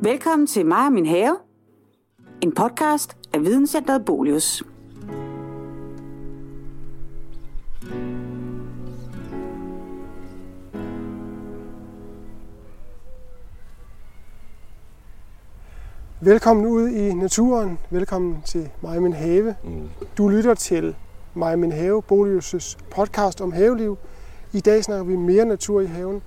Velkommen til mig og min have. En podcast af Videnscenteret Bolius. Velkommen ud i naturen. Velkommen til mig og min have. Mm. Du lytter til mig og min have, Bolius' podcast om haveliv. I dag snakker vi mere natur i haven.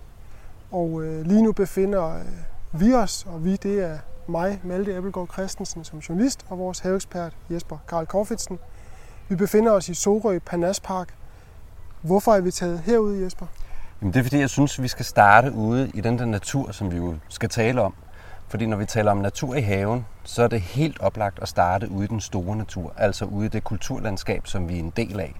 Og øh, lige nu befinder øh, vi os, og vi det er mig, Malte Appelgaard Christensen som journalist, og vores haveekspert Jesper Karl Korfitsen. Vi befinder os i Sorø Park. Hvorfor er vi taget herud, Jesper? Jamen, det er fordi, jeg synes, vi skal starte ude i den der natur, som vi jo skal tale om. Fordi når vi taler om natur i haven, så er det helt oplagt at starte ude i den store natur, altså ude i det kulturlandskab, som vi er en del af.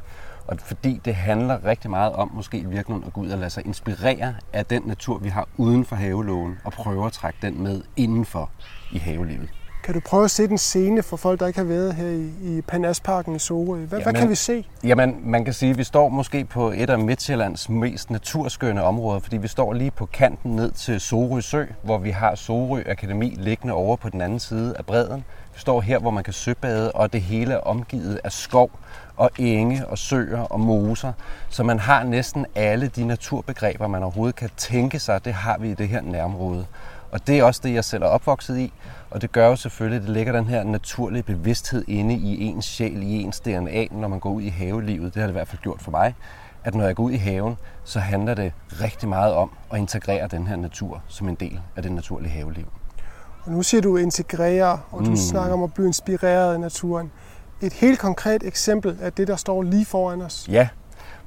Og fordi det handler rigtig meget om måske i virkeligheden at gå ud og lade sig inspirere af den natur, vi har uden for havelågen, og prøve at trække den med indenfor i havelivet. Kan du prøve at se den scene for folk, der ikke har været her i, i Panasparken i Sorø? Hvad, Jamen, hvad kan vi se? Jamen, man kan sige, at vi står måske på et af Midtjyllands mest naturskønne områder, fordi vi står lige på kanten ned til Sorø Sø, hvor vi har Sorø Akademi liggende over på den anden side af bredden. Vi står her, hvor man kan søbade, og det hele er omgivet af skov og enge og søer og moser. Så man har næsten alle de naturbegreber, man overhovedet kan tænke sig, det har vi i det her nærområde. Og det er også det, jeg selv er opvokset i. Og det gør jo selvfølgelig, at det ligger den her naturlige bevidsthed inde i ens sjæl, i ens DNA, når man går ud i havelivet. Det har det i hvert fald gjort for mig. At når jeg går ud i haven, så handler det rigtig meget om at integrere den her natur som en del af det naturlige haveliv. Og nu siger du integrere, og du mm. snakker om at blive inspireret af naturen. Et helt konkret eksempel af det, der står lige foran os. Ja,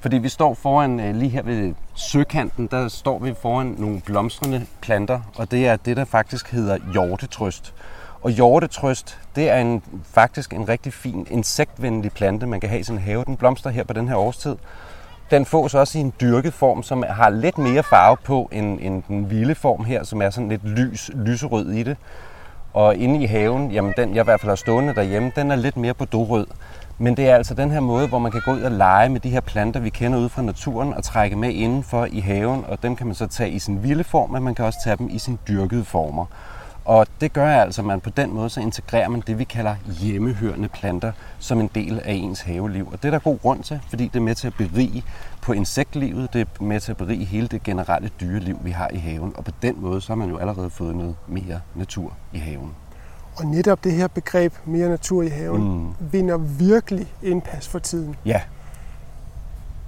fordi vi står foran, øh, lige her ved søkanten, der står vi foran nogle blomstrende planter, og det er det, der faktisk hedder hjortetrøst. Og hjortetrøst, det er en, faktisk en rigtig fin insektvenlig plante, man kan have i sin have. Den blomster her på den her årstid. Den fås også i en dyrket form, som har lidt mere farve på end, end den vilde form her, som er sådan lidt lys, lyserød i det. Og inde i haven, jamen den jeg i hvert fald har stående derhjemme, den er lidt mere på dorød. Men det er altså den her måde, hvor man kan gå ud og lege med de her planter, vi kender ud fra naturen, og trække med indenfor i haven, og dem kan man så tage i sin vilde form, men man kan også tage dem i sin dyrkede former. Og det gør altså, at man på den måde så integrerer man det, vi kalder hjemmehørende planter, som en del af ens haveliv. Og det er der god grund til, fordi det er med til at berige på insektlivet, det er med til at berige hele det generelle dyreliv, vi har i haven. Og på den måde, så har man jo allerede fået noget mere natur i haven. Og netop det her begreb mere natur i haven mm. vinder virkelig indpas for tiden. Ja.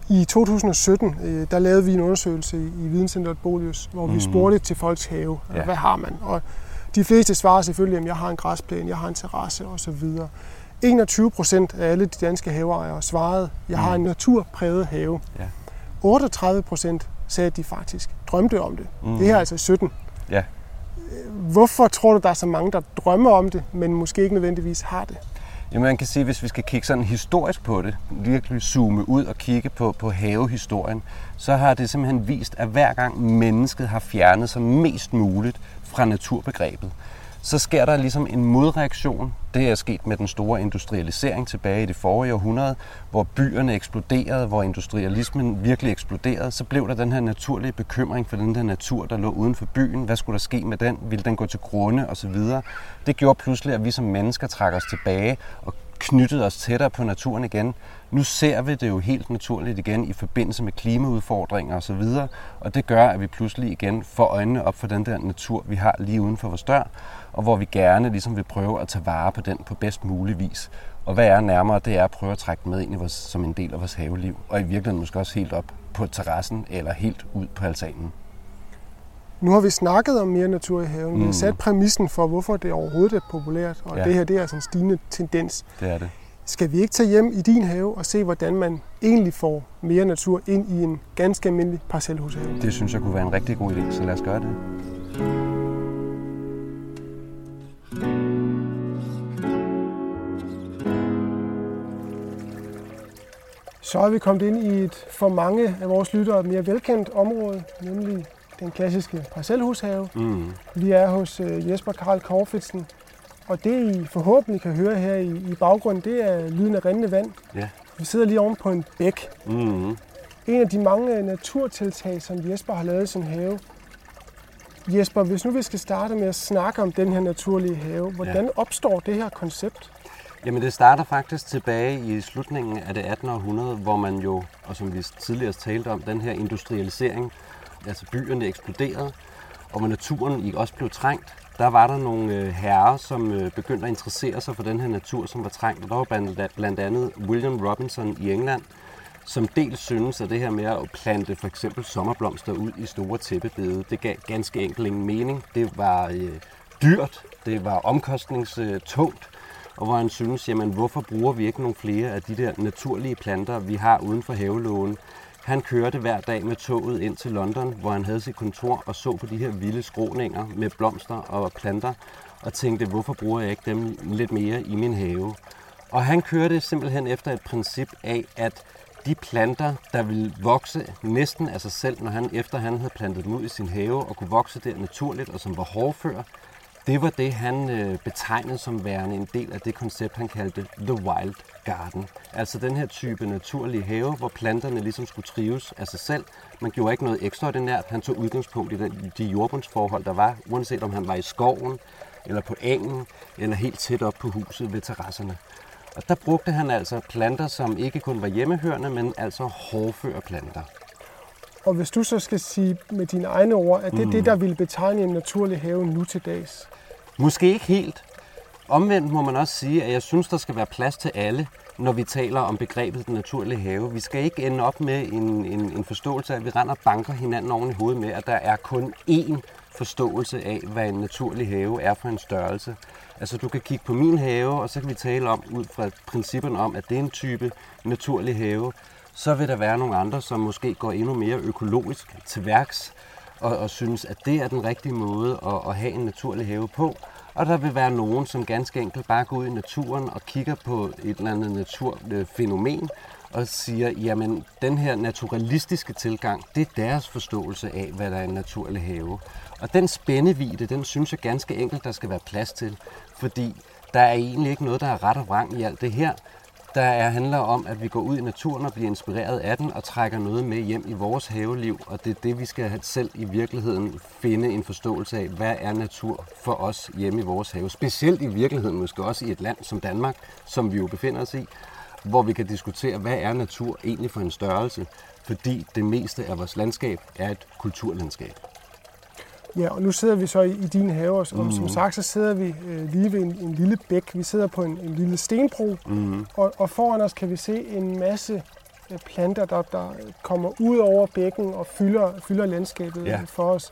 I 2017, øh, der lavede vi en undersøgelse i Videnscenteret Bolius, hvor vi spurgte til folks have, ja. hvad har man? Og de fleste svarer selvfølgelig, at jeg har en græsplæne, jeg har en terrasse osv. 21 procent af alle de danske haveejere svarede, at jeg har en mm. naturpræget have. Ja. 38 procent sagde, at de faktisk drømte om det. Mm. Det her er altså 17. Ja. Hvorfor tror du, der er så mange, der drømmer om det, men måske ikke nødvendigvis har det? Jamen man kan sige, hvis vi skal kigge sådan historisk på det, virkelig zoome ud og kigge på, på havehistorien, så har det simpelthen vist, at hver gang mennesket har fjernet sig mest muligt fra naturbegrebet, så sker der ligesom en modreaktion. Det er sket med den store industrialisering tilbage i det forrige århundrede, hvor byerne eksploderede, hvor industrialismen virkelig eksploderede. Så blev der den her naturlige bekymring for den der natur, der lå uden for byen. Hvad skulle der ske med den? Ville den gå til grunde Og så videre. Det gjorde pludselig, at vi som mennesker trak os tilbage og knyttede os tættere på naturen igen. Nu ser vi det jo helt naturligt igen i forbindelse med klimaudfordringer osv., og det gør, at vi pludselig igen får øjnene op for den der natur, vi har lige uden for vores dør, og hvor vi gerne ligesom vil prøve at tage vare på den på bedst mulig vis. Og hvad er nærmere, det er at prøve at trække med ind i vores, som en del af vores haveliv, og i virkeligheden måske også helt op på terrassen eller helt ud på altanen. Nu har vi snakket om mere natur i haven. Mm. Vi har mm. sat præmissen for, hvorfor det overhovedet er populært, og ja. det her det er altså en stigende tendens. Det er det. Skal vi ikke tage hjem i din have og se, hvordan man egentlig får mere natur ind i en ganske almindelig parcelhushave? Det synes jeg kunne være en rigtig god idé, så lad os gøre det. Så er vi kommet ind i et for mange af vores lyttere mere velkendt område, nemlig den klassiske parcelhushave. Mm. Vi er hos øh, Jesper Karl Korfitsen, og det I forhåbentlig kan høre her i, i baggrunden, det er lyden af rindende vand. Ja. Vi sidder lige oven på en bæk. Mm. En af de mange naturtiltag, som Jesper har lavet i sin have, Jesper, hvis nu vi skal starte med at snakke om den her naturlige have, hvordan ja. opstår det her koncept? Jamen det starter faktisk tilbage i slutningen af det 18. århundrede, hvor man jo, og som vi tidligere talte om, den her industrialisering, altså byerne eksploderede, og hvor naturen også blev trængt. Der var der nogle øh, herrer, som øh, begyndte at interessere sig for den her natur, som var trængt. Og der var blandt, blandt andet William Robinson i England, som dels synes, at det her med at plante for eksempel sommerblomster ud i store tæppebede, det gav ganske enkelt ingen mening. Det var øh, dyrt, det var omkostningstungt, og hvor han synes, jamen hvorfor bruger vi ikke nogle flere af de der naturlige planter, vi har uden for havelågen? Han kørte hver dag med toget ind til London, hvor han havde sit kontor og så på de her vilde skråninger med blomster og planter, og tænkte, hvorfor bruger jeg ikke dem lidt mere i min have? Og han kørte simpelthen efter et princip af, at de planter, der ville vokse næsten af sig selv, når han efter han havde plantet dem ud i sin have og kunne vokse der naturligt og som var hårdfør, det var det, han øh, betegnede som værende en del af det koncept, han kaldte The Wild Garden. Altså den her type naturlige have, hvor planterne ligesom skulle trives af sig selv. Man gjorde ikke noget ekstraordinært. Han tog udgangspunkt i den, de jordbundsforhold, der var, uanset om han var i skoven, eller på engen, eller helt tæt op på huset ved terrasserne. Og der brugte han altså planter, som ikke kun var hjemmehørende, men altså hårdføre planter. Og hvis du så skal sige med dine egne ord, at det er mm. det, der vil betegne en naturlig have nu til dags? Måske ikke helt. Omvendt må man også sige, at jeg synes, der skal være plads til alle, når vi taler om begrebet den naturlige have. Vi skal ikke ende op med en, en, en forståelse af, at vi render og banker hinanden oven i hovedet med, at der er kun én forståelse af, hvad en naturlig have er for en størrelse. Altså du kan kigge på min have, og så kan vi tale om ud fra principperne om, at det er en type naturlig have. Så vil der være nogle andre, som måske går endnu mere økologisk til værks, og, og synes, at det er den rigtige måde at, at have en naturlig have på. Og der vil være nogen, som ganske enkelt bare går ud i naturen og kigger på et eller andet naturfænomen og siger, jamen den her naturalistiske tilgang, det er deres forståelse af, hvad der er en naturlig have. Og den spændevide, den synes jeg ganske enkelt, der skal være plads til, fordi der er egentlig ikke noget, der er ret og vrang i alt det her der er, handler om, at vi går ud i naturen og bliver inspireret af den og trækker noget med hjem i vores haveliv. Og det er det, vi skal selv i virkeligheden finde en forståelse af, hvad er natur for os hjemme i vores have. Specielt i virkeligheden måske også i et land som Danmark, som vi jo befinder os i, hvor vi kan diskutere, hvad er natur egentlig for en størrelse, fordi det meste af vores landskab er et kulturlandskab. Ja, og nu sidder vi så i, i din have, og mm. som sagt, så sidder vi øh, lige ved en, en lille bæk. Vi sidder på en, en lille stenbro, mm. og, og foran os kan vi se en masse øh, planter, der, der kommer ud over bækken og fylder, fylder landskabet ja. for os.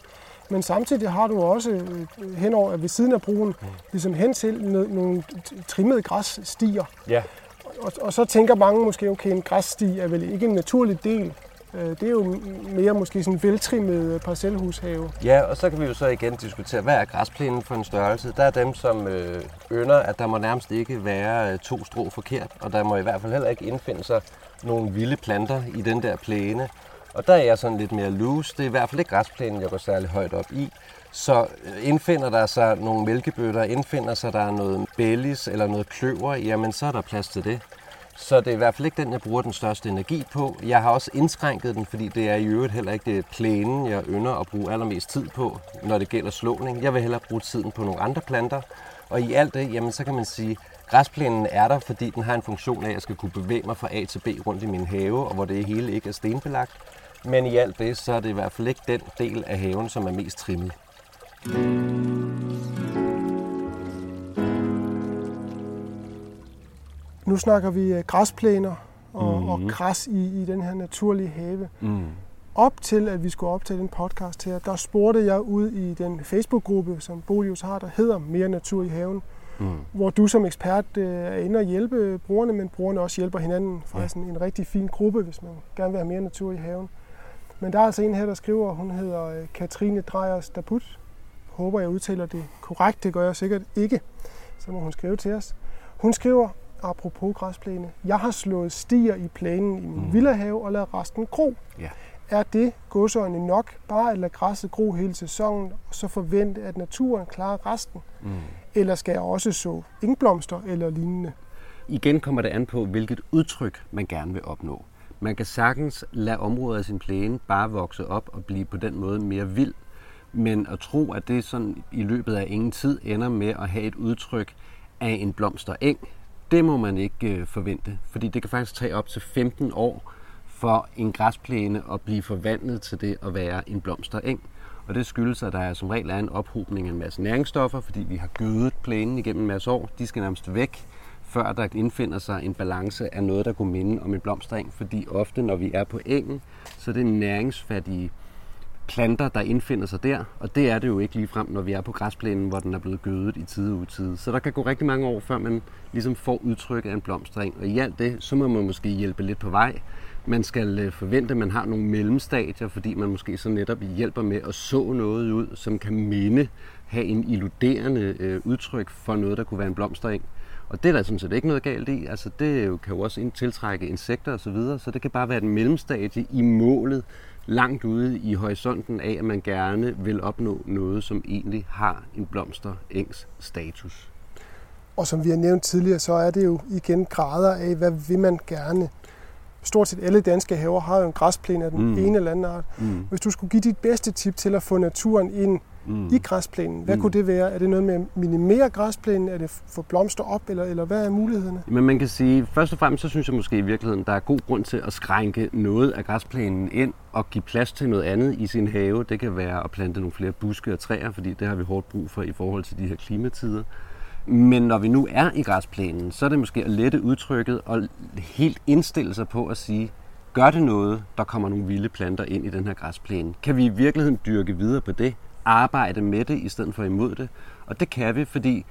Men samtidig har du også øh, henover ved siden af broen, mm. ligesom hen til nogle trimmede græsstier. Ja. Og, og så tænker mange måske, okay, en græssti er vel ikke en naturlig del Øh, Øh, det er jo mere måske sådan en veltrimmet øh, parcelhushave. Ja, og så kan vi jo så igen diskutere, hvad er græsplænen for en størrelse? Der er dem, som øh, ønder, at der må nærmest ikke være øh, to strå forkert, og der må i hvert fald heller ikke indfinde sig nogle vilde planter i den der plæne. Og der er jeg sådan lidt mere loose. Det er i hvert fald ikke græsplænen, jeg går særlig højt op i. Så indfinder der sig nogle mælkebøtter, indfinder sig der noget bellis eller noget kløver, jamen så er der plads til det. Så det er i hvert fald ikke den, jeg bruger den største energi på. Jeg har også indskrænket den, fordi det er i øvrigt heller ikke det plænen, jeg ynder at bruge allermest tid på, når det gælder slåning. Jeg vil hellere bruge tiden på nogle andre planter. Og i alt det, jamen, så kan man sige, græsplænen er der, fordi den har en funktion af, at jeg skal kunne bevæge mig fra A til B rundt i min have, og hvor det hele ikke er stenbelagt. Men i alt det, så er det i hvert fald ikke den del af haven, som er mest trimmet. Nu snakker vi øh, græsplæner og, mm. og græs i, i den her naturlige have. Mm. Op til, at vi skulle optage den podcast her, der spurgte jeg ud i den Facebook-gruppe, som Bolius har, der hedder Mere Natur i Haven, mm. hvor du som ekspert øh, er inde og hjælpe brugerne, men brugerne også hjælper hinanden. Faktisk ja. en rigtig fin gruppe, hvis man gerne vil have mere natur i haven. Men der er altså en her, der skriver, hun hedder øh, Katrine Drejers Daput. Håber, jeg udtaler det korrekt. Det gør jeg sikkert ikke. Så må hun skrive til os. Hun skriver, apropos græsplæne, jeg har slået stier i plænen i min mm. villahave og lavet resten gro. Ja. Er det godsøjne nok bare at lade græsset gro hele sæsonen, og så forvente, at naturen klarer resten? Mm. Eller skal jeg også så ingblomster eller lignende? Igen kommer det an på, hvilket udtryk man gerne vil opnå. Man kan sagtens lade området af sin plæne bare vokse op og blive på den måde mere vild. Men at tro, at det sådan i løbet af ingen tid ender med at have et udtryk af en blomstereng, det må man ikke øh, forvente, fordi det kan faktisk tage op til 15 år for en græsplæne at blive forvandlet til det at være en blomstereng. Og det skyldes, at der som regel er en ophobning af en masse næringsstoffer, fordi vi har gødet plænen igennem en masse år. De skal nærmest væk, før der indfinder sig en balance af noget, der kunne minde om en blomstereng. Fordi ofte, når vi er på engen, så er det næringsfattige planter, der indfinder sig der, og det er det jo ikke lige frem, når vi er på græsplænen, hvor den er blevet gødet i tide og utide. Så der kan gå rigtig mange år, før man ligesom får udtrykket af en blomstring. Og i alt det, så må man måske hjælpe lidt på vej. Man skal øh, forvente, at man har nogle mellemstadier, fordi man måske så netop hjælper med at så noget ud, som kan minde, have en illuderende øh, udtryk for noget, der kunne være en blomstring. Og det er der sådan set ikke noget galt i. Altså, det kan jo også tiltrække insekter osv., så, videre, så det kan bare være et mellemstadie i målet, langt ude i horisonten af, at man gerne vil opnå noget, som egentlig har en blomsterengs status. Og som vi har nævnt tidligere, så er det jo igen grader af, hvad vil man gerne. Stort set alle danske haver har jo en græsplæne af den mm. ene eller anden art. Mm. Hvis du skulle give dit bedste tip til at få naturen ind mm. i græsplænen. Hvad mm. kunne det være? Er det noget med at minimere græsplænen? Er det få blomster op, eller, eller hvad er mulighederne? Men man kan sige, først og fremmest så synes jeg måske i virkeligheden, der er god grund til at skrænke noget af græsplænen ind og give plads til noget andet i sin have. Det kan være at plante nogle flere buske og træer, fordi det har vi hårdt brug for i forhold til de her klimatider. Men når vi nu er i græsplænen, så er det måske at lette udtrykket og helt indstille sig på at sige, gør det noget, der kommer nogle vilde planter ind i den her græsplæne? Kan vi i virkeligheden dyrke videre på det? Arbejde med det, i stedet for imod det. Og det kan vi, fordi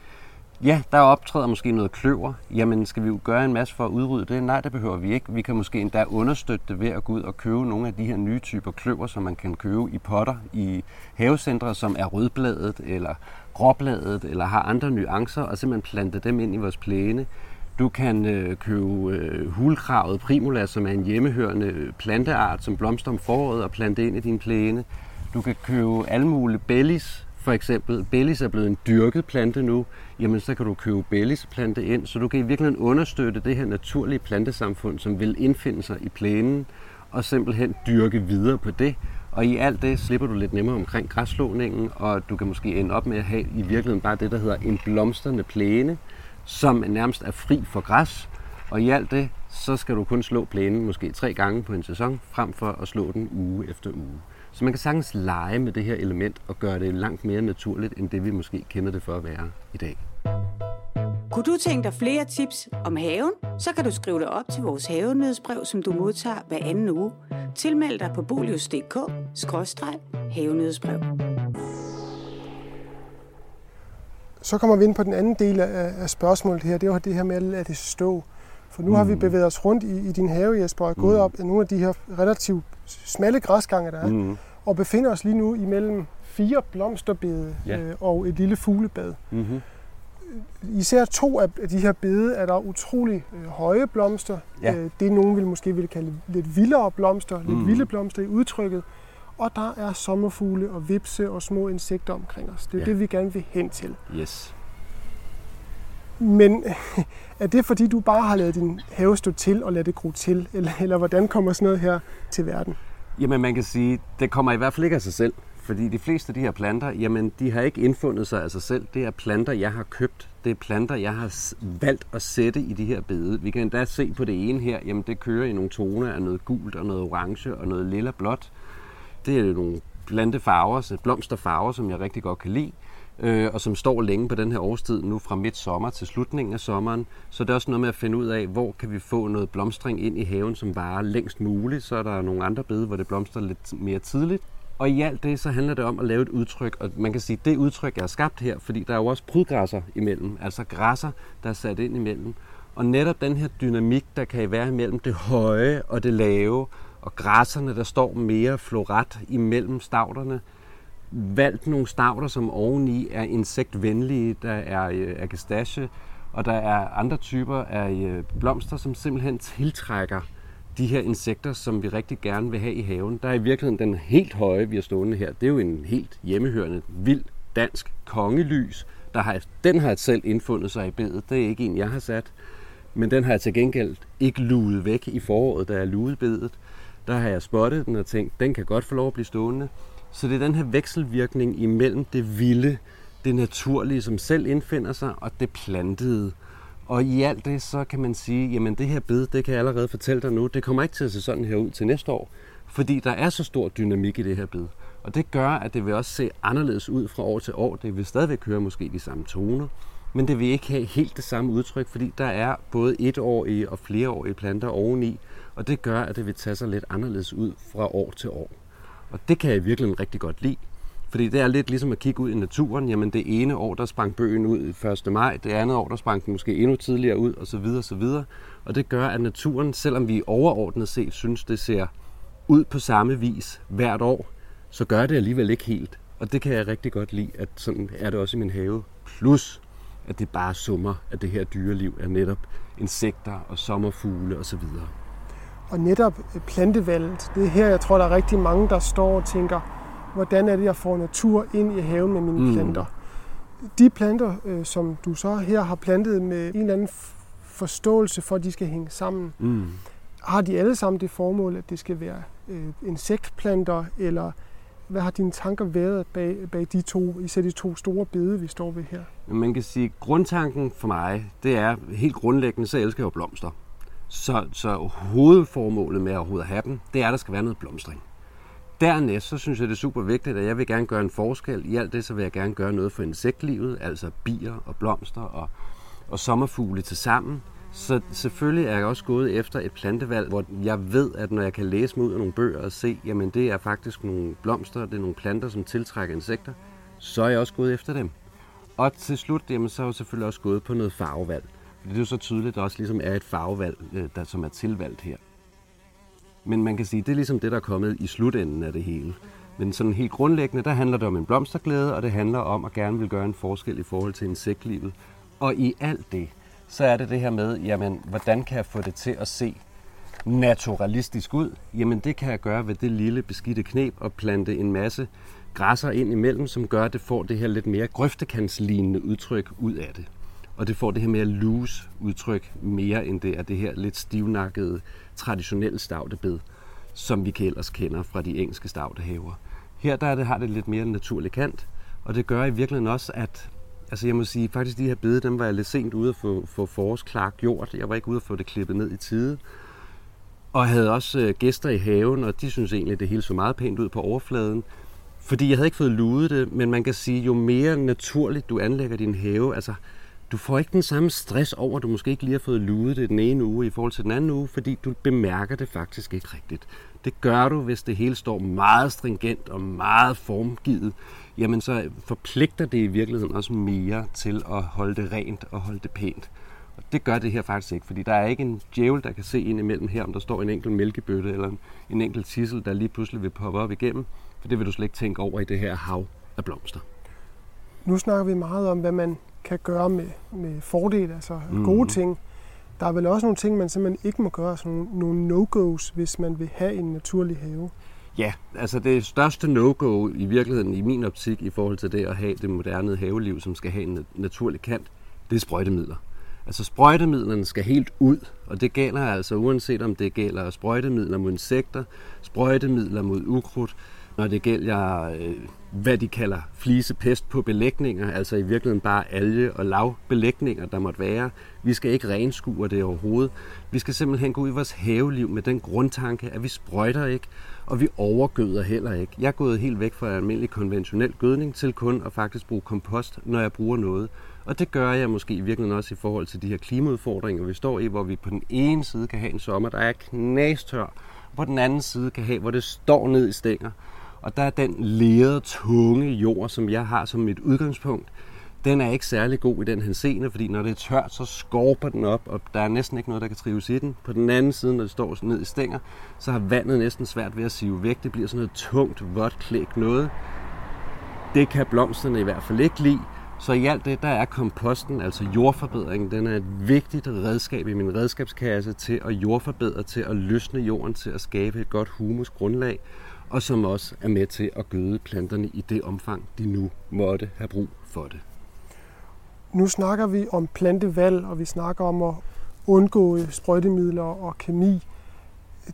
ja, der optræder måske noget kløver. Jamen, skal vi jo gøre en masse for at udrydde det? Nej, det behøver vi ikke. Vi kan måske endda understøtte det ved at gå ud og købe nogle af de her nye typer kløver, som man kan købe i potter i havecentre, som er rødbladet eller gråbladet eller har andre nuancer, og simpelthen plante dem ind i vores plæne. Du kan øh, købe øh, hulkravet primula, som er en hjemmehørende planteart, som blomster om foråret og plante ind i din plæne. Du kan købe alle mulige bellis, for eksempel. Bellis er blevet en dyrket plante nu. Jamen, så kan du købe bellisplante ind, så du kan i virkeligheden understøtte det her naturlige plantesamfund, som vil indfinde sig i plænen, og simpelthen dyrke videre på det. Og i alt det slipper du lidt nemmere omkring græsslåningen, og du kan måske ende op med at have i virkeligheden bare det, der hedder en blomstrende plæne, som nærmest er fri for græs. Og i alt det, så skal du kun slå plænen måske tre gange på en sæson, frem for at slå den uge efter uge. Så man kan sagtens lege med det her element og gøre det langt mere naturligt, end det vi måske kender det for at være i dag. Kunne du tænke dig flere tips om haven, så kan du skrive dig op til vores havenødsbrev, som du modtager hver anden uge. Tilmeld dig på bolius.dk-havenødsbrev. Så kommer vi ind på den anden del af, spørgsmålet her. Det er jo det her med at lade det stå. For nu mm. har vi mm. bevæget os rundt i, i din have, Jesper, og gået mm. op af nogle af de her relativt smalle græsgange, der er, mm. og befinder os lige nu imellem fire blomsterbede ja. øh, og et lille fuglebad. Mm-hmm. Især to af de her bede er der utrolig øh, høje blomster. Ja. Øh, det nogen vil måske vil kalde lidt vildere blomster, mm. lidt vilde blomster i udtrykket. Og der er sommerfugle og vipse og små insekter omkring os. Det er ja. det, vi gerne vil hen til. Yes. Men er det fordi, du bare har lavet din have stå til og lade det gro til? Eller, eller hvordan kommer sådan noget her til verden? Jamen man kan sige, det kommer i hvert fald ikke af sig selv. Fordi de fleste af de her planter, jamen de har ikke indfundet sig af sig selv. Det er planter, jeg har købt. Det er planter, jeg har valgt at sætte i de her bede. Vi kan endda se på det ene her, jamen det kører i nogle toner af noget gult og noget orange og noget lilla blåt. Det er nogle plantefarver, blomsterfarver, som jeg rigtig godt kan lide øh, og som står længe på den her årstid, nu fra midt sommer til slutningen af sommeren. Så det er også noget med at finde ud af, hvor kan vi få noget blomstring ind i haven, som varer længst muligt. Så er der nogle andre bede, hvor det blomstrer lidt mere tidligt. Og i alt det, så handler det om at lave et udtryk, og man kan sige, at det udtryk er skabt her, fordi der er jo også prydgræsser imellem, altså græsser, der er sat ind imellem. Og netop den her dynamik, der kan være imellem det høje og det lave, og græsserne, der står mere floret imellem stavterne, valgt nogle stavter, som oveni er insektvenlige. Der er øh, agastache, og der er andre typer af øh, blomster, som simpelthen tiltrækker de her insekter, som vi rigtig gerne vil have i haven. Der er i virkeligheden den helt høje, vi har stående her. Det er jo en helt hjemmehørende, vild dansk kongelys. Der har, den har selv indfundet sig i bedet. Det er ikke en, jeg har sat. Men den har jeg til gengæld ikke luet væk i foråret, da jeg luede bedet. Der har jeg spottet den og tænkt, den kan godt få lov at blive stående. Så det er den her vekselvirkning imellem det vilde, det naturlige, som selv indfinder sig, og det plantede. Og i alt det, så kan man sige, jamen det her bed, det kan jeg allerede fortælle dig nu, det kommer ikke til at se sådan her ud til næste år, fordi der er så stor dynamik i det her bed. Og det gør, at det vil også se anderledes ud fra år til år. Det vil stadigvæk høre måske de samme toner, men det vil ikke have helt det samme udtryk, fordi der er både etårige og flereårige planter oveni, og det gør, at det vil tage sig lidt anderledes ud fra år til år. Og det kan jeg virkelig rigtig godt lide. Fordi det er lidt ligesom at kigge ud i naturen. Jamen det ene år, der sprang bøgen ud 1. maj, det andet år, der sprang den måske endnu tidligere ud, og så videre, og så videre. Og det gør, at naturen, selvom vi overordnet set synes, det ser ud på samme vis hvert år, så gør det alligevel ikke helt. Og det kan jeg rigtig godt lide, at sådan er det også i min have. Plus, at det bare summer, at det her dyreliv er netop insekter og sommerfugle osv. Og netop plantevalget, det er her, jeg tror, der er rigtig mange, der står og tænker, hvordan er det, jeg får natur ind i haven med mine mm. planter. De planter, øh, som du så her har plantet med en eller anden forståelse for, at de skal hænge sammen, mm. har de alle sammen det formål, at det skal være øh, insektplanter, eller hvad har dine tanker været bag, bag de to, især de to store bede, vi står ved her? Man kan sige, at grundtanken for mig, det er helt grundlæggende, så elsker jeg jo blomster. Så, så hovedformålet med at overhovedet have dem, det er, at der skal være noget blomstring. Dernæst, så synes jeg, det er super vigtigt, at jeg vil gerne gøre en forskel. I alt det, så vil jeg gerne gøre noget for insektlivet, altså bier og blomster og, og sommerfugle til sammen. Så selvfølgelig er jeg også gået efter et plantevalg, hvor jeg ved, at når jeg kan læse mig ud af nogle bøger og se, jamen det er faktisk nogle blomster, det er nogle planter, som tiltrækker insekter, så er jeg også gået efter dem. Og til slut, jamen, så er jeg selvfølgelig også gået på noget farvevalg. Det er jo så tydeligt, at der også ligesom er et farvevalg, øh, der, som er tilvalgt her. Men man kan sige, det er ligesom det, der er kommet i slutenden af det hele. Men sådan helt grundlæggende, der handler det om en blomsterglæde, og det handler om at gerne vil gøre en forskel i forhold til insektlivet. Og i alt det, så er det det her med, jamen, hvordan kan jeg få det til at se naturalistisk ud? Jamen, det kan jeg gøre ved det lille beskidte knep og plante en masse græsser ind imellem, som gør, at det får det her lidt mere grøftekantslignende udtryk ud af det. Og det får det her mere loose udtryk mere end det er det her lidt stivnakkede, traditionelle stavtebed, som vi ellers kender fra de engelske stavtehaver. Her der er det, har det lidt mere naturlig kant, og det gør i virkeligheden også, at Altså jeg må sige, faktisk de her bede, dem var jeg lidt sent ude at få, få forårsklart gjort. Jeg var ikke ude at få det klippet ned i tide. Og havde også øh, gæster i haven, og de synes egentlig, at det hele så meget pænt ud på overfladen. Fordi jeg havde ikke fået luet det, men man kan sige, jo mere naturligt du anlægger din have, altså du får ikke den samme stress over, at du måske ikke lige har fået ludet det den ene uge i forhold til den anden uge, fordi du bemærker det faktisk ikke rigtigt. Det gør du, hvis det hele står meget stringent og meget formgivet jamen så forpligter det i virkeligheden også mere til at holde det rent og holde det pænt. Og det gør det her faktisk ikke, fordi der er ikke en djævel, der kan se ind imellem her, om der står en enkelt mælkebøtte eller en, en enkelt tissel, der lige pludselig vil poppe op igennem, for det vil du slet ikke tænke over i det her hav af blomster. Nu snakker vi meget om, hvad man kan gøre med, med fordele, altså mm. gode ting. Der er vel også nogle ting, man simpelthen ikke må gøre, sådan nogle, nogle no-go's, hvis man vil have en naturlig have. Ja, altså det største no-go i virkeligheden i min optik i forhold til det at have det moderne haveliv, som skal have en naturlig kant, det er sprøjtemidler. Altså sprøjtemidlerne skal helt ud, og det gælder altså uanset om det gælder sprøjtemidler mod insekter, sprøjtemidler mod ukrudt, når det gælder, øh, hvad de kalder flisepest på belægninger, altså i virkeligheden bare alge- og lavbelægninger, der måtte være. Vi skal ikke renskure det overhovedet. Vi skal simpelthen gå ud i vores haveliv med den grundtanke, at vi sprøjter ikke, og vi overgøder heller ikke. Jeg er gået helt væk fra almindelig konventionel gødning til kun at faktisk bruge kompost, når jeg bruger noget. Og det gør jeg måske i virkeligheden også i forhold til de her klimaudfordringer, vi står i, hvor vi på den ene side kan have en sommer, der er knastør, og på den anden side kan have, hvor det står ned i stænger. Og der er den lerede, tunge jord, som jeg har som mit udgangspunkt, den er ikke særlig god i den henseende, fordi når det er tørt, så skorper den op, og der er næsten ikke noget, der kan trives i den. På den anden side, når det står ned i stænger, så har vandet næsten svært ved at sive væk. Det bliver sådan noget tungt, vådt klæk noget. Det kan blomsterne i hvert fald ikke lide. Så i alt det, der er komposten, altså jordforbedringen, den er et vigtigt redskab i min redskabskasse til at jordforbedre, til at løsne jorden, til at skabe et godt humusgrundlag, og som også er med til at gøde planterne i det omfang, de nu måtte have brug for det. Nu snakker vi om plantevalg, og vi snakker om at undgå sprøjtemidler og kemi.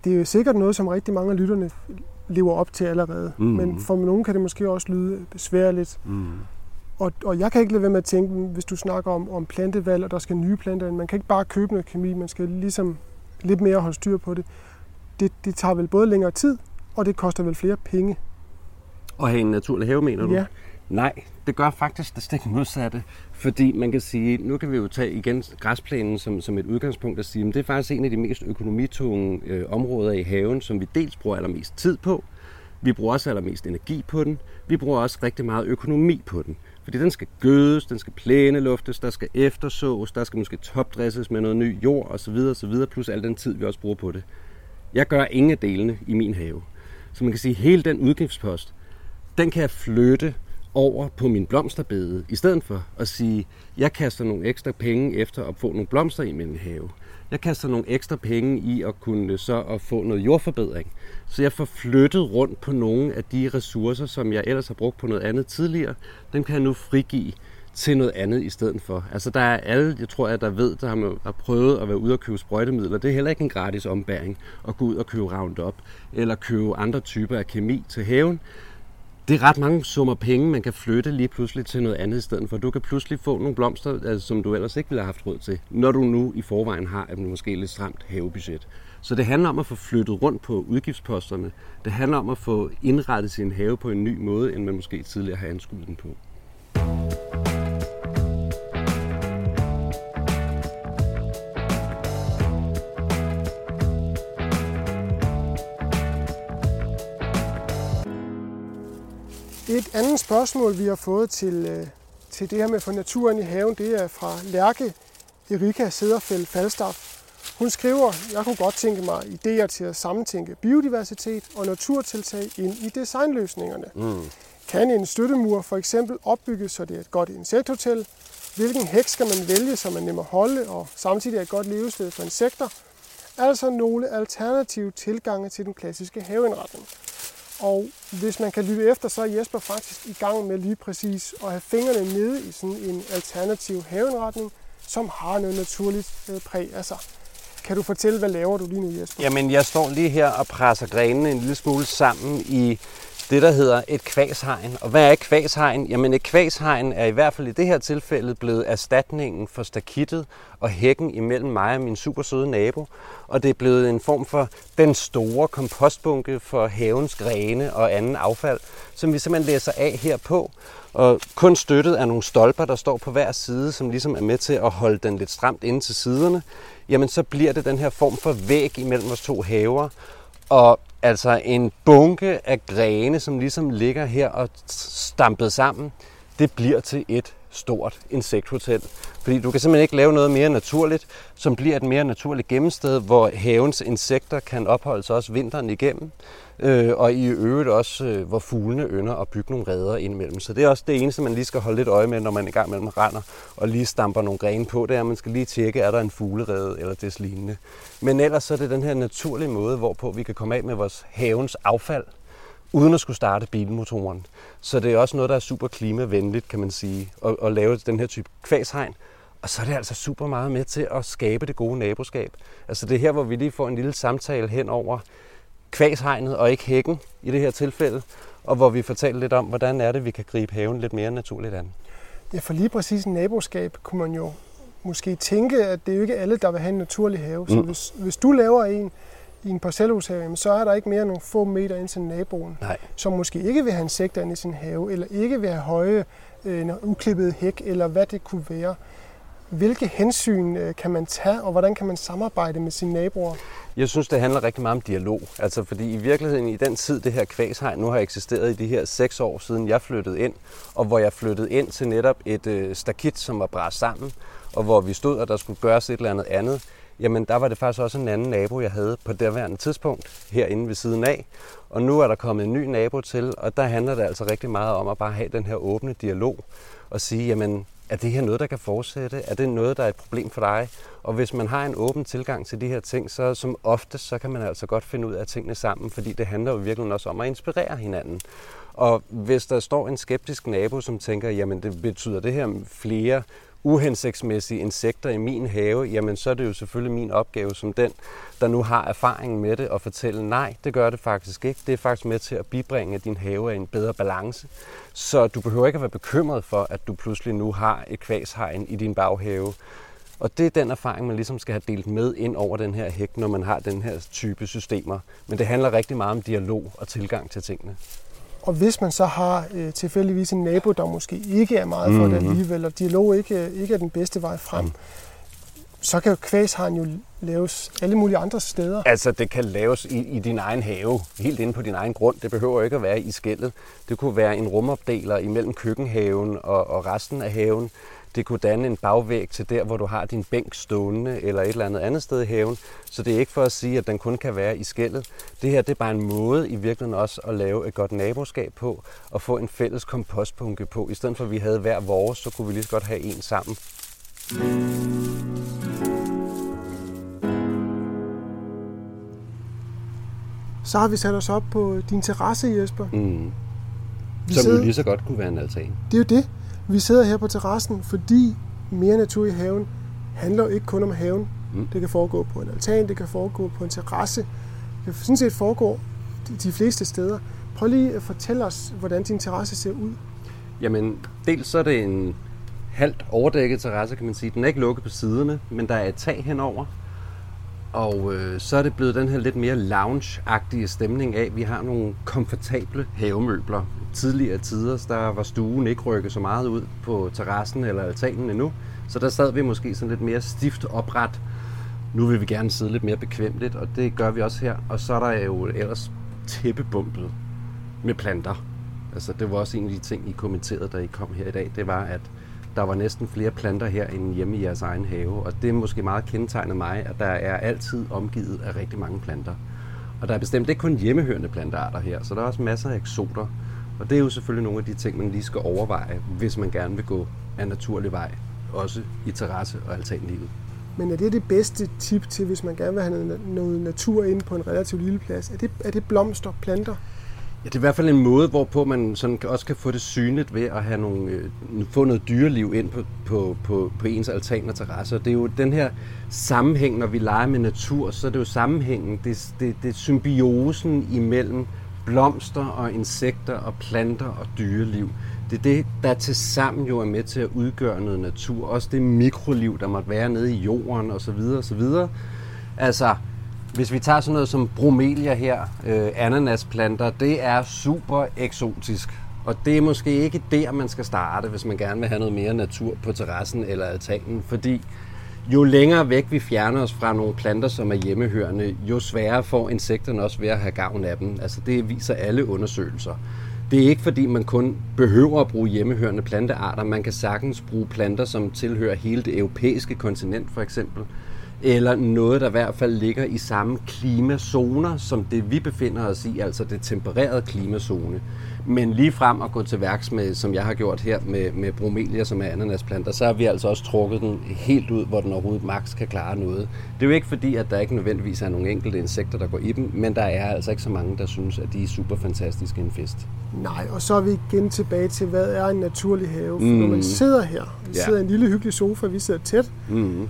Det er jo sikkert noget, som rigtig mange af lytterne lever op til allerede. Mm. Men for nogen kan det måske også lyde besværligt. Mm. Og, og jeg kan ikke lade være med at tænke, hvis du snakker om, om plantevalg, og der skal nye planter ind, man kan ikke bare købe noget kemi, man skal ligesom lidt mere holde styr på det. Det, det tager vel både længere tid, og det koster vel flere penge. Og have en naturlig have, mener du? Ja. Nej, det gør faktisk det stik modsatte. Fordi man kan sige, nu kan vi jo tage igen græsplænen som, som et udgangspunkt og sige, at det er faktisk en af de mest økonomitunge øh, områder i haven, som vi dels bruger allermest tid på, vi bruger også allermest energi på den, vi bruger også rigtig meget økonomi på den. Fordi den skal gødes, den skal plæneluftes, der skal eftersås, der skal måske topdresses med noget ny jord osv. osv. plus al den tid, vi også bruger på det. Jeg gør ingen af delene i min have. Så man kan sige, at hele den udgiftspost, den kan jeg flytte over på min blomsterbede, i stedet for at sige, jeg kaster nogle ekstra penge efter at få nogle blomster i min have. Jeg kaster nogle ekstra penge i at kunne så at få noget jordforbedring. Så jeg får flyttet rundt på nogle af de ressourcer, som jeg ellers har brugt på noget andet tidligere. Dem kan jeg nu frigive til noget andet i stedet for. Altså der er alle, jeg tror, at der ved, der har, har prøvet at være ude og købe sprøjtemidler. Det er heller ikke en gratis ombæring at gå ud og købe Roundup eller købe andre typer af kemi til haven det er ret mange summer penge, man kan flytte lige pludselig til noget andet i stedet for. Du kan pludselig få nogle blomster, altså, som du ellers ikke ville have haft råd til, når du nu i forvejen har et måske lidt stramt havebudget. Så det handler om at få flyttet rundt på udgiftsposterne. Det handler om at få indrettet sin have på en ny måde, end man måske tidligere har anskuet den på. Et andet spørgsmål, vi har fået til, øh, til det her med at få naturen i haven, det er fra Lærke Erika Sederfeldt Falstaff. Hun skriver, jeg kunne godt tænke mig idéer til at sammentænke biodiversitet og naturtiltag ind i designløsningerne. Mm. Kan en støttemur for eksempel opbygges, så det er et godt insekthotel? Hvilken hæk skal man vælge, så man nemmer holde og samtidig er et godt levested for insekter? Altså nogle alternative tilgange til den klassiske haveindretning. Og hvis man kan lytte efter, så er Jesper faktisk i gang med lige præcis at have fingrene nede i sådan en alternativ haveindretning, som har noget naturligt øh, præg af sig. Kan du fortælle, hvad laver du lige nu, Jesper? Jamen, jeg står lige her og presser grenene en lille smule sammen i det, der hedder et kvæshegn. Og hvad er et kvæshegn? Jamen et kvæshegn er i hvert fald i det her tilfælde blevet erstatningen for stakittet og hækken imellem mig og min super søde nabo. Og det er blevet en form for den store kompostbunke for havens grene og anden affald, som vi simpelthen læser af her på. Og kun støttet af nogle stolper, der står på hver side, som ligesom er med til at holde den lidt stramt inde til siderne. Jamen så bliver det den her form for væg imellem vores to haver. Og altså en bunke af grene, som ligesom ligger her og stampet sammen, det bliver til et stort insekthotel. Fordi du kan simpelthen ikke lave noget mere naturligt, som bliver et mere naturligt gemmested, hvor havens insekter kan opholde sig også vinteren igennem. Øh, og i øvrigt også, øh, hvor fuglene ynder at bygge nogle redder indimellem. Så det er også det eneste, man lige skal holde lidt øje med, når man i gang mellem render og lige stamper nogle grene på. Det er, at man skal lige tjekke, er der en fuglerede eller des lignende. Men ellers så er det den her naturlige måde, hvorpå vi kan komme af med vores havens affald, uden at skulle starte bilmotoren. Så det er også noget, der er super klimavenligt, kan man sige, at, at lave den her type kvæshegn. Og så er det altså super meget med til at skabe det gode naboskab. Altså det er her, hvor vi lige får en lille samtale hen over kvæshegnet og ikke hækken i det her tilfælde, og hvor vi fortæller lidt om, hvordan er det, vi kan gribe haven lidt mere naturligt an. Ja, for lige præcis en naboskab kunne man jo måske tænke, at det er jo ikke alle, der vil have en naturlig have. Så mm. hvis, hvis du laver en i en parcelhushave, så er der ikke mere end nogle få meter ind til naboen, Nej. som måske ikke vil have insekter ind i sin have, eller ikke vil have høje, øh, uklippet hæk, eller hvad det kunne være. Hvilke hensyn øh, kan man tage, og hvordan kan man samarbejde med sine naboer? Jeg synes, det handler rigtig meget om dialog. Altså, fordi i virkeligheden i den tid, det her kvæshegn nu har eksisteret i de her seks år siden jeg flyttede ind, og hvor jeg flyttede ind til netop et øh, stakit, som var bræst sammen, og hvor vi stod, og der skulle gøres et eller andet andet, jamen der var det faktisk også en anden nabo, jeg havde på det tidspunkt, herinde ved siden af. Og nu er der kommet en ny nabo til, og der handler det altså rigtig meget om at bare have den her åbne dialog, og sige, jamen er det her noget, der kan fortsætte? Er det noget, der er et problem for dig? Og hvis man har en åben tilgang til de her ting, så som oftest, så kan man altså godt finde ud af tingene sammen, fordi det handler jo virkelig også om at inspirere hinanden. Og hvis der står en skeptisk nabo, som tænker, jamen det betyder det her flere uhensigtsmæssige insekter i min have, jamen så er det jo selvfølgelig min opgave som den, der nu har erfaring med det, at fortælle, nej, det gør det faktisk ikke. Det er faktisk med til at bibringe, at din have er i en bedre balance. Så du behøver ikke at være bekymret for, at du pludselig nu har et kvæshegn i din baghave. Og det er den erfaring, man ligesom skal have delt med ind over den her hæk, når man har den her type systemer. Men det handler rigtig meget om dialog og tilgang til tingene. Og hvis man så har øh, tilfældigvis en nabo, der måske ikke er meget for mm-hmm. det mhm. alligevel, og dialog ikke, ikke er den bedste vej frem, mm. så kan jo kvæshegn jo laves alle mulige andre steder. Altså, det kan laves i, i din egen have, helt inde på din egen grund. Det behøver ikke at være i skældet. Det kunne være en rumopdeler imellem køkkenhaven og, og resten af haven. Det kunne danne en bagvæg til der, hvor du har din bænk stående eller et eller andet andet sted i haven. Så det er ikke for at sige, at den kun kan være i skældet. Det her det er bare en måde i virkeligheden også at lave et godt naboskab på og få en fælles kompostpunke på. I stedet for at vi havde hver vores, så kunne vi lige så godt have en sammen. Så har vi sat os op på din terrasse, Jesper. Mm. Vi Som sidder... lige så godt kunne være en altan. Det er jo det. Vi sidder her på terrassen, fordi mere natur i haven handler jo ikke kun om haven. Mm. Det kan foregå på en altan, det kan foregå på en terrasse. Det kan sådan set foregå de fleste steder. Prøv lige at fortælle os, hvordan din terrasse ser ud. Jamen, dels så er det en halvt overdækket terrasse, kan man sige. Den er ikke lukket på siderne, men der er et tag henover. Og øh, så er det blevet den her lidt mere lounge-agtige stemning af, at vi har nogle komfortable havemøbler. Tidligere tider, der var stuen ikke rykket så meget ud på terrassen eller altanen endnu. Så der sad vi måske sådan lidt mere stift opret. Nu vil vi gerne sidde lidt mere bekvemmeligt, og det gør vi også her. Og så er der jo ellers tæppebumpet med planter. Altså, det var også en af de ting, I kommenterede, da I kom her i dag. Det var, at der var næsten flere planter her end hjemme i jeres egen have. Og det er måske meget kendetegnet mig, at der er altid omgivet af rigtig mange planter. Og der er bestemt ikke kun hjemmehørende plantearter her, så der er også masser af eksoter. Og det er jo selvfølgelig nogle af de ting, man lige skal overveje, hvis man gerne vil gå af naturlig vej, også i terrasse- og altanlivet. Men er det det bedste tip til, hvis man gerne vil have noget, natur ind på en relativt lille plads? Er det, er det blomster, planter? Ja, det er i hvert fald en måde, hvorpå man sådan også kan få det synligt ved at have nogle, øh, få noget dyreliv ind på, på, på, på ens altan og terrasse. Det er jo den her sammenhæng, når vi leger med natur, så er det jo sammenhængen, det, det, det er symbiosen imellem blomster og insekter og planter og dyreliv. Det er det, der til sammen jo er med til at udgøre noget natur. Også det mikroliv, der måtte være nede i jorden osv. osv. Altså, hvis vi tager sådan noget som bromelia her, øh, ananasplanter, det er super eksotisk. Og det er måske ikke der, man skal starte, hvis man gerne vil have noget mere natur på terrassen eller altanen, fordi jo længere væk vi fjerner os fra nogle planter, som er hjemmehørende, jo sværere får insekterne også ved at have gavn af dem. Altså det viser alle undersøgelser. Det er ikke fordi, man kun behøver at bruge hjemmehørende plantearter. Man kan sagtens bruge planter, som tilhører hele det europæiske kontinent for eksempel eller noget, der i hvert fald ligger i samme klimazoner, som det vi befinder os i, altså det tempererede klimazone. Men lige frem at gå til værks med, som jeg har gjort her med, med bromelia, som er ananasplanter, så har vi altså også trukket den helt ud, hvor den overhovedet max kan klare noget. Det er jo ikke fordi, at der ikke nødvendigvis er nogle enkelte insekter, der går i dem, men der er altså ikke så mange, der synes, at de er super fantastiske en fest. Nej, og så er vi igen tilbage til, hvad er en naturlig have? For mm. når man mm. sidder her, vi ja. sidder i en lille hyggelig sofa, vi sidder tæt, mm.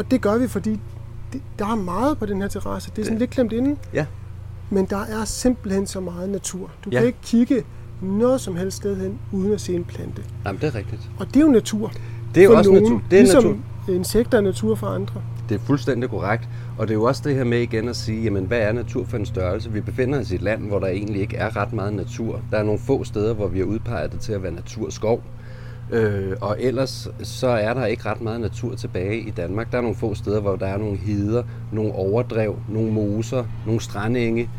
Og det gør vi, fordi det, der er meget på den her terrasse. Det er sådan lidt klemt inde. Ja. Men der er simpelthen så meget natur. Du ja. kan ikke kigge noget som helst sted hen, uden at se en plante. Jamen, det er rigtigt. Og det er jo natur. Det er jo også nogen, natur. Det er ligesom natur. insekter er natur for andre. Det er fuldstændig korrekt. Og det er jo også det her med igen at sige, jamen, hvad er natur for en størrelse? Vi befinder os i et land, hvor der egentlig ikke er ret meget natur. Der er nogle få steder, hvor vi har udpeget det til at være naturskov. Øh, og ellers så er der ikke ret meget natur tilbage i Danmark. Der er nogle få steder, hvor der er nogle hider, nogle overdrev, nogle moser, nogle strandenge.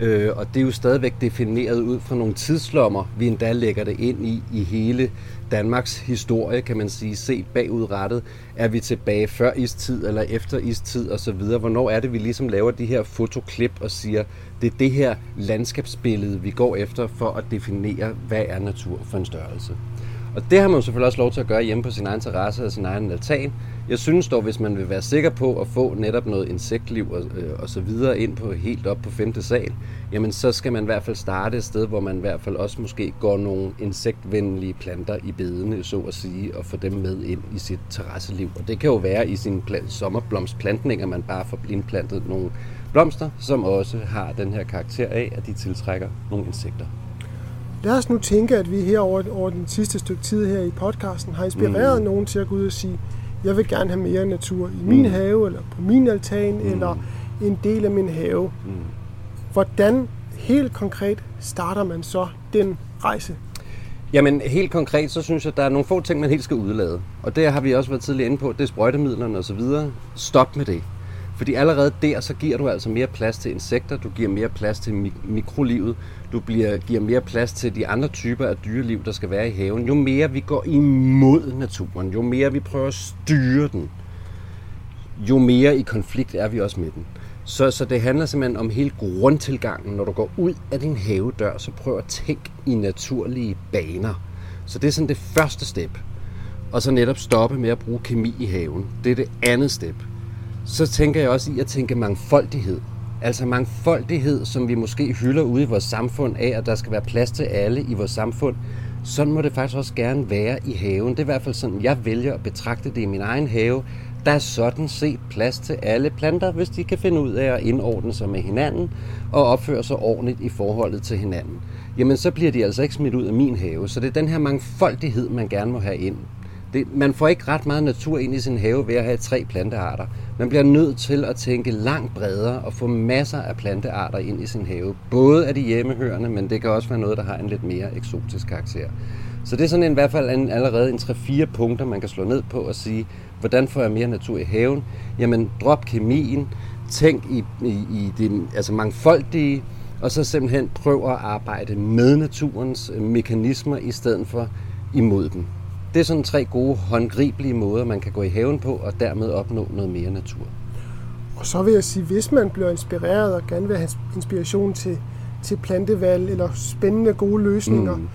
Øh, og det er jo stadigvæk defineret ud fra nogle tidslommer, vi endda lægger det ind i, i hele Danmarks historie, kan man sige, set bagudrettet. Er vi tilbage før istid eller efter istid osv.? Hvornår er det, vi ligesom laver de her fotoklip og siger, det er det her landskabsbillede, vi går efter for at definere, hvad er natur for en størrelse. Og det har man jo selvfølgelig også lov til at gøre hjemme på sin egen terrasse og sin egen altan. Jeg synes dog, hvis man vil være sikker på at få netop noget insektliv og, øh, og så videre ind på helt op på femte sal, jamen så skal man i hvert fald starte et sted, hvor man i hvert fald også måske går nogle insektvenlige planter i bedene, så at sige, og få dem med ind i sit terrasseliv. Og det kan jo være i sine sommerblomstplantninger, man bare får indplantet nogle blomster, som også har den her karakter af, at de tiltrækker nogle insekter. Lad os nu tænke, at vi her over, over den sidste stykke tid her i podcasten har inspireret mm. nogen til at gå ud og sige, jeg vil gerne have mere natur i min mm. have, eller på min altan, mm. eller en del af min have. Mm. Hvordan helt konkret starter man så den rejse? Jamen helt konkret, så synes jeg, at der er nogle få ting, man helt skal udlade. Og det har vi også været tidligere inde på, det er sprøjtemidlerne osv. Stop med det. Fordi allerede der, så giver du altså mere plads til insekter, du giver mere plads til mik- mikrolivet, du bliver, giver mere plads til de andre typer af dyreliv, der skal være i haven. Jo mere vi går imod naturen, jo mere vi prøver at styre den, jo mere i konflikt er vi også med den. Så, så det handler simpelthen om hele grundtilgangen. Når du går ud af din havedør, så prøv at tænke i naturlige baner. Så det er sådan det første step. Og så netop stoppe med at bruge kemi i haven. Det er det andet step så tænker jeg også i at tænke mangfoldighed. Altså mangfoldighed, som vi måske hylder ude i vores samfund af, at der skal være plads til alle i vores samfund. Sådan må det faktisk også gerne være i haven. Det er i hvert fald sådan, jeg vælger at betragte det i min egen have. Der er sådan set plads til alle planter, hvis de kan finde ud af at indordne sig med hinanden og opføre sig ordentligt i forholdet til hinanden. Jamen så bliver de altså ikke smidt ud af min have. Så det er den her mangfoldighed, man gerne må have ind. Det, man får ikke ret meget natur ind i sin have ved at have tre plantearter. Man bliver nødt til at tænke langt bredere og få masser af plantearter ind i sin have. Både af de hjemmehørende, men det kan også være noget, der har en lidt mere eksotisk karakter. Så det er sådan en, i hvert fald en, allerede en 3-4 punkter, man kan slå ned på og sige, hvordan får jeg mere natur i haven? Jamen, drop kemien, tænk i, i, i det altså mangfoldige, og så simpelthen prøv at arbejde med naturens øh, mekanismer i stedet for imod dem. Det er sådan tre gode, håndgribelige måder, man kan gå i haven på, og dermed opnå noget mere natur. Og så vil jeg sige, hvis man bliver inspireret og gerne vil have inspiration til, til plantevalg eller spændende gode løsninger, mm.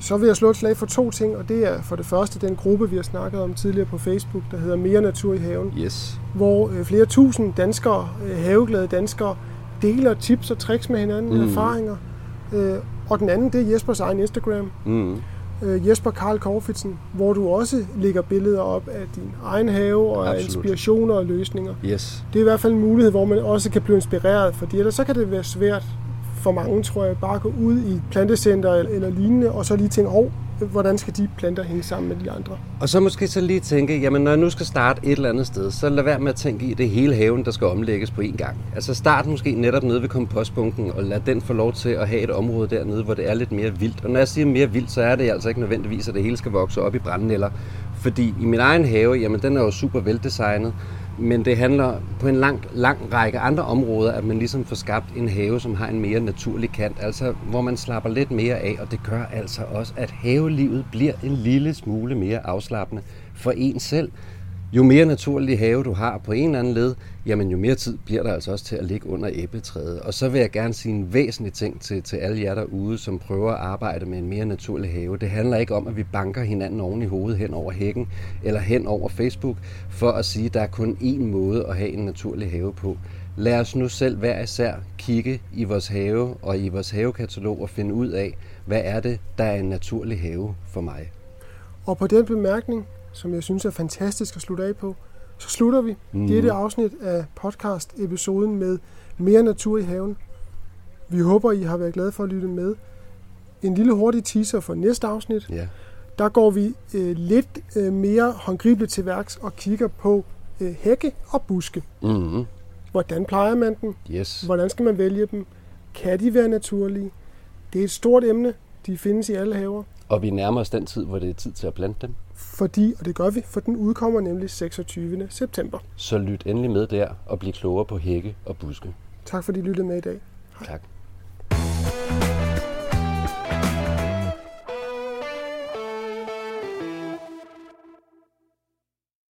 så vil jeg slå et slag for to ting, og det er for det første den gruppe, vi har snakket om tidligere på Facebook, der hedder Mere Natur i Haven, yes. hvor øh, flere tusind danskere, øh, haveglade danskere, deler tips og tricks med hinanden, mm. erfaringer. Øh, og den anden, det er Jespers egen Instagram. Mm øh, Jesper Karl Korfitsen, hvor du også lægger billeder op af din egen have og Absolut. inspirationer og løsninger. Yes. Det er i hvert fald en mulighed, hvor man også kan blive inspireret, fordi ellers så kan det være svært for mange, tror jeg, bare at gå ud i plantecenter eller lignende, og så lige tænke, oh, hvordan skal de planter hænge sammen med de andre. Og så måske så lige tænke, jamen når jeg nu skal starte et eller andet sted, så lad være med at tænke i det hele haven, der skal omlægges på én gang. Altså start måske netop nede ved kompostbunken, og lad den få lov til at have et område dernede, hvor det er lidt mere vildt. Og når jeg siger mere vildt, så er det altså ikke nødvendigvis, at det hele skal vokse op i brændenælder. Fordi i min egen have, jamen den er jo super veldesignet, men det handler på en lang, lang række andre områder, at man ligesom får skabt en have, som har en mere naturlig kant, altså hvor man slapper lidt mere af, og det gør altså også, at havelivet bliver en lille smule mere afslappende for en selv jo mere naturlig have du har på en eller anden led, jamen jo mere tid bliver der altså også til at ligge under æbletræet. Og så vil jeg gerne sige en væsentlig ting til, til alle jer derude, som prøver at arbejde med en mere naturlig have. Det handler ikke om, at vi banker hinanden oven i hovedet hen over hækken eller hen over Facebook, for at sige, at der er kun én måde at have en naturlig have på. Lad os nu selv hver især kigge i vores have og i vores havekatalog og finde ud af, hvad er det, der er en naturlig have for mig. Og på den bemærkning, som jeg synes er fantastisk at slutte af på, så slutter vi mm. dette afsnit af podcast-episoden med Mere natur i haven. Vi håber, I har været glade for at lytte med. En lille hurtig teaser for næste afsnit. Ja. Der går vi øh, lidt øh, mere håndgribeligt til værks og kigger på øh, hække og buske. Mm. Hvordan plejer man dem? Yes. Hvordan skal man vælge dem? Kan de være naturlige? Det er et stort emne. De findes i alle haver. Og vi nærmer os den tid, hvor det er tid til at plante dem. Fordi, og det gør vi, for den udkommer nemlig 26. september. Så lyt endelig med der og bliv klogere på hække og buske. Tak fordi I lyttede med i dag. Hej. Tak.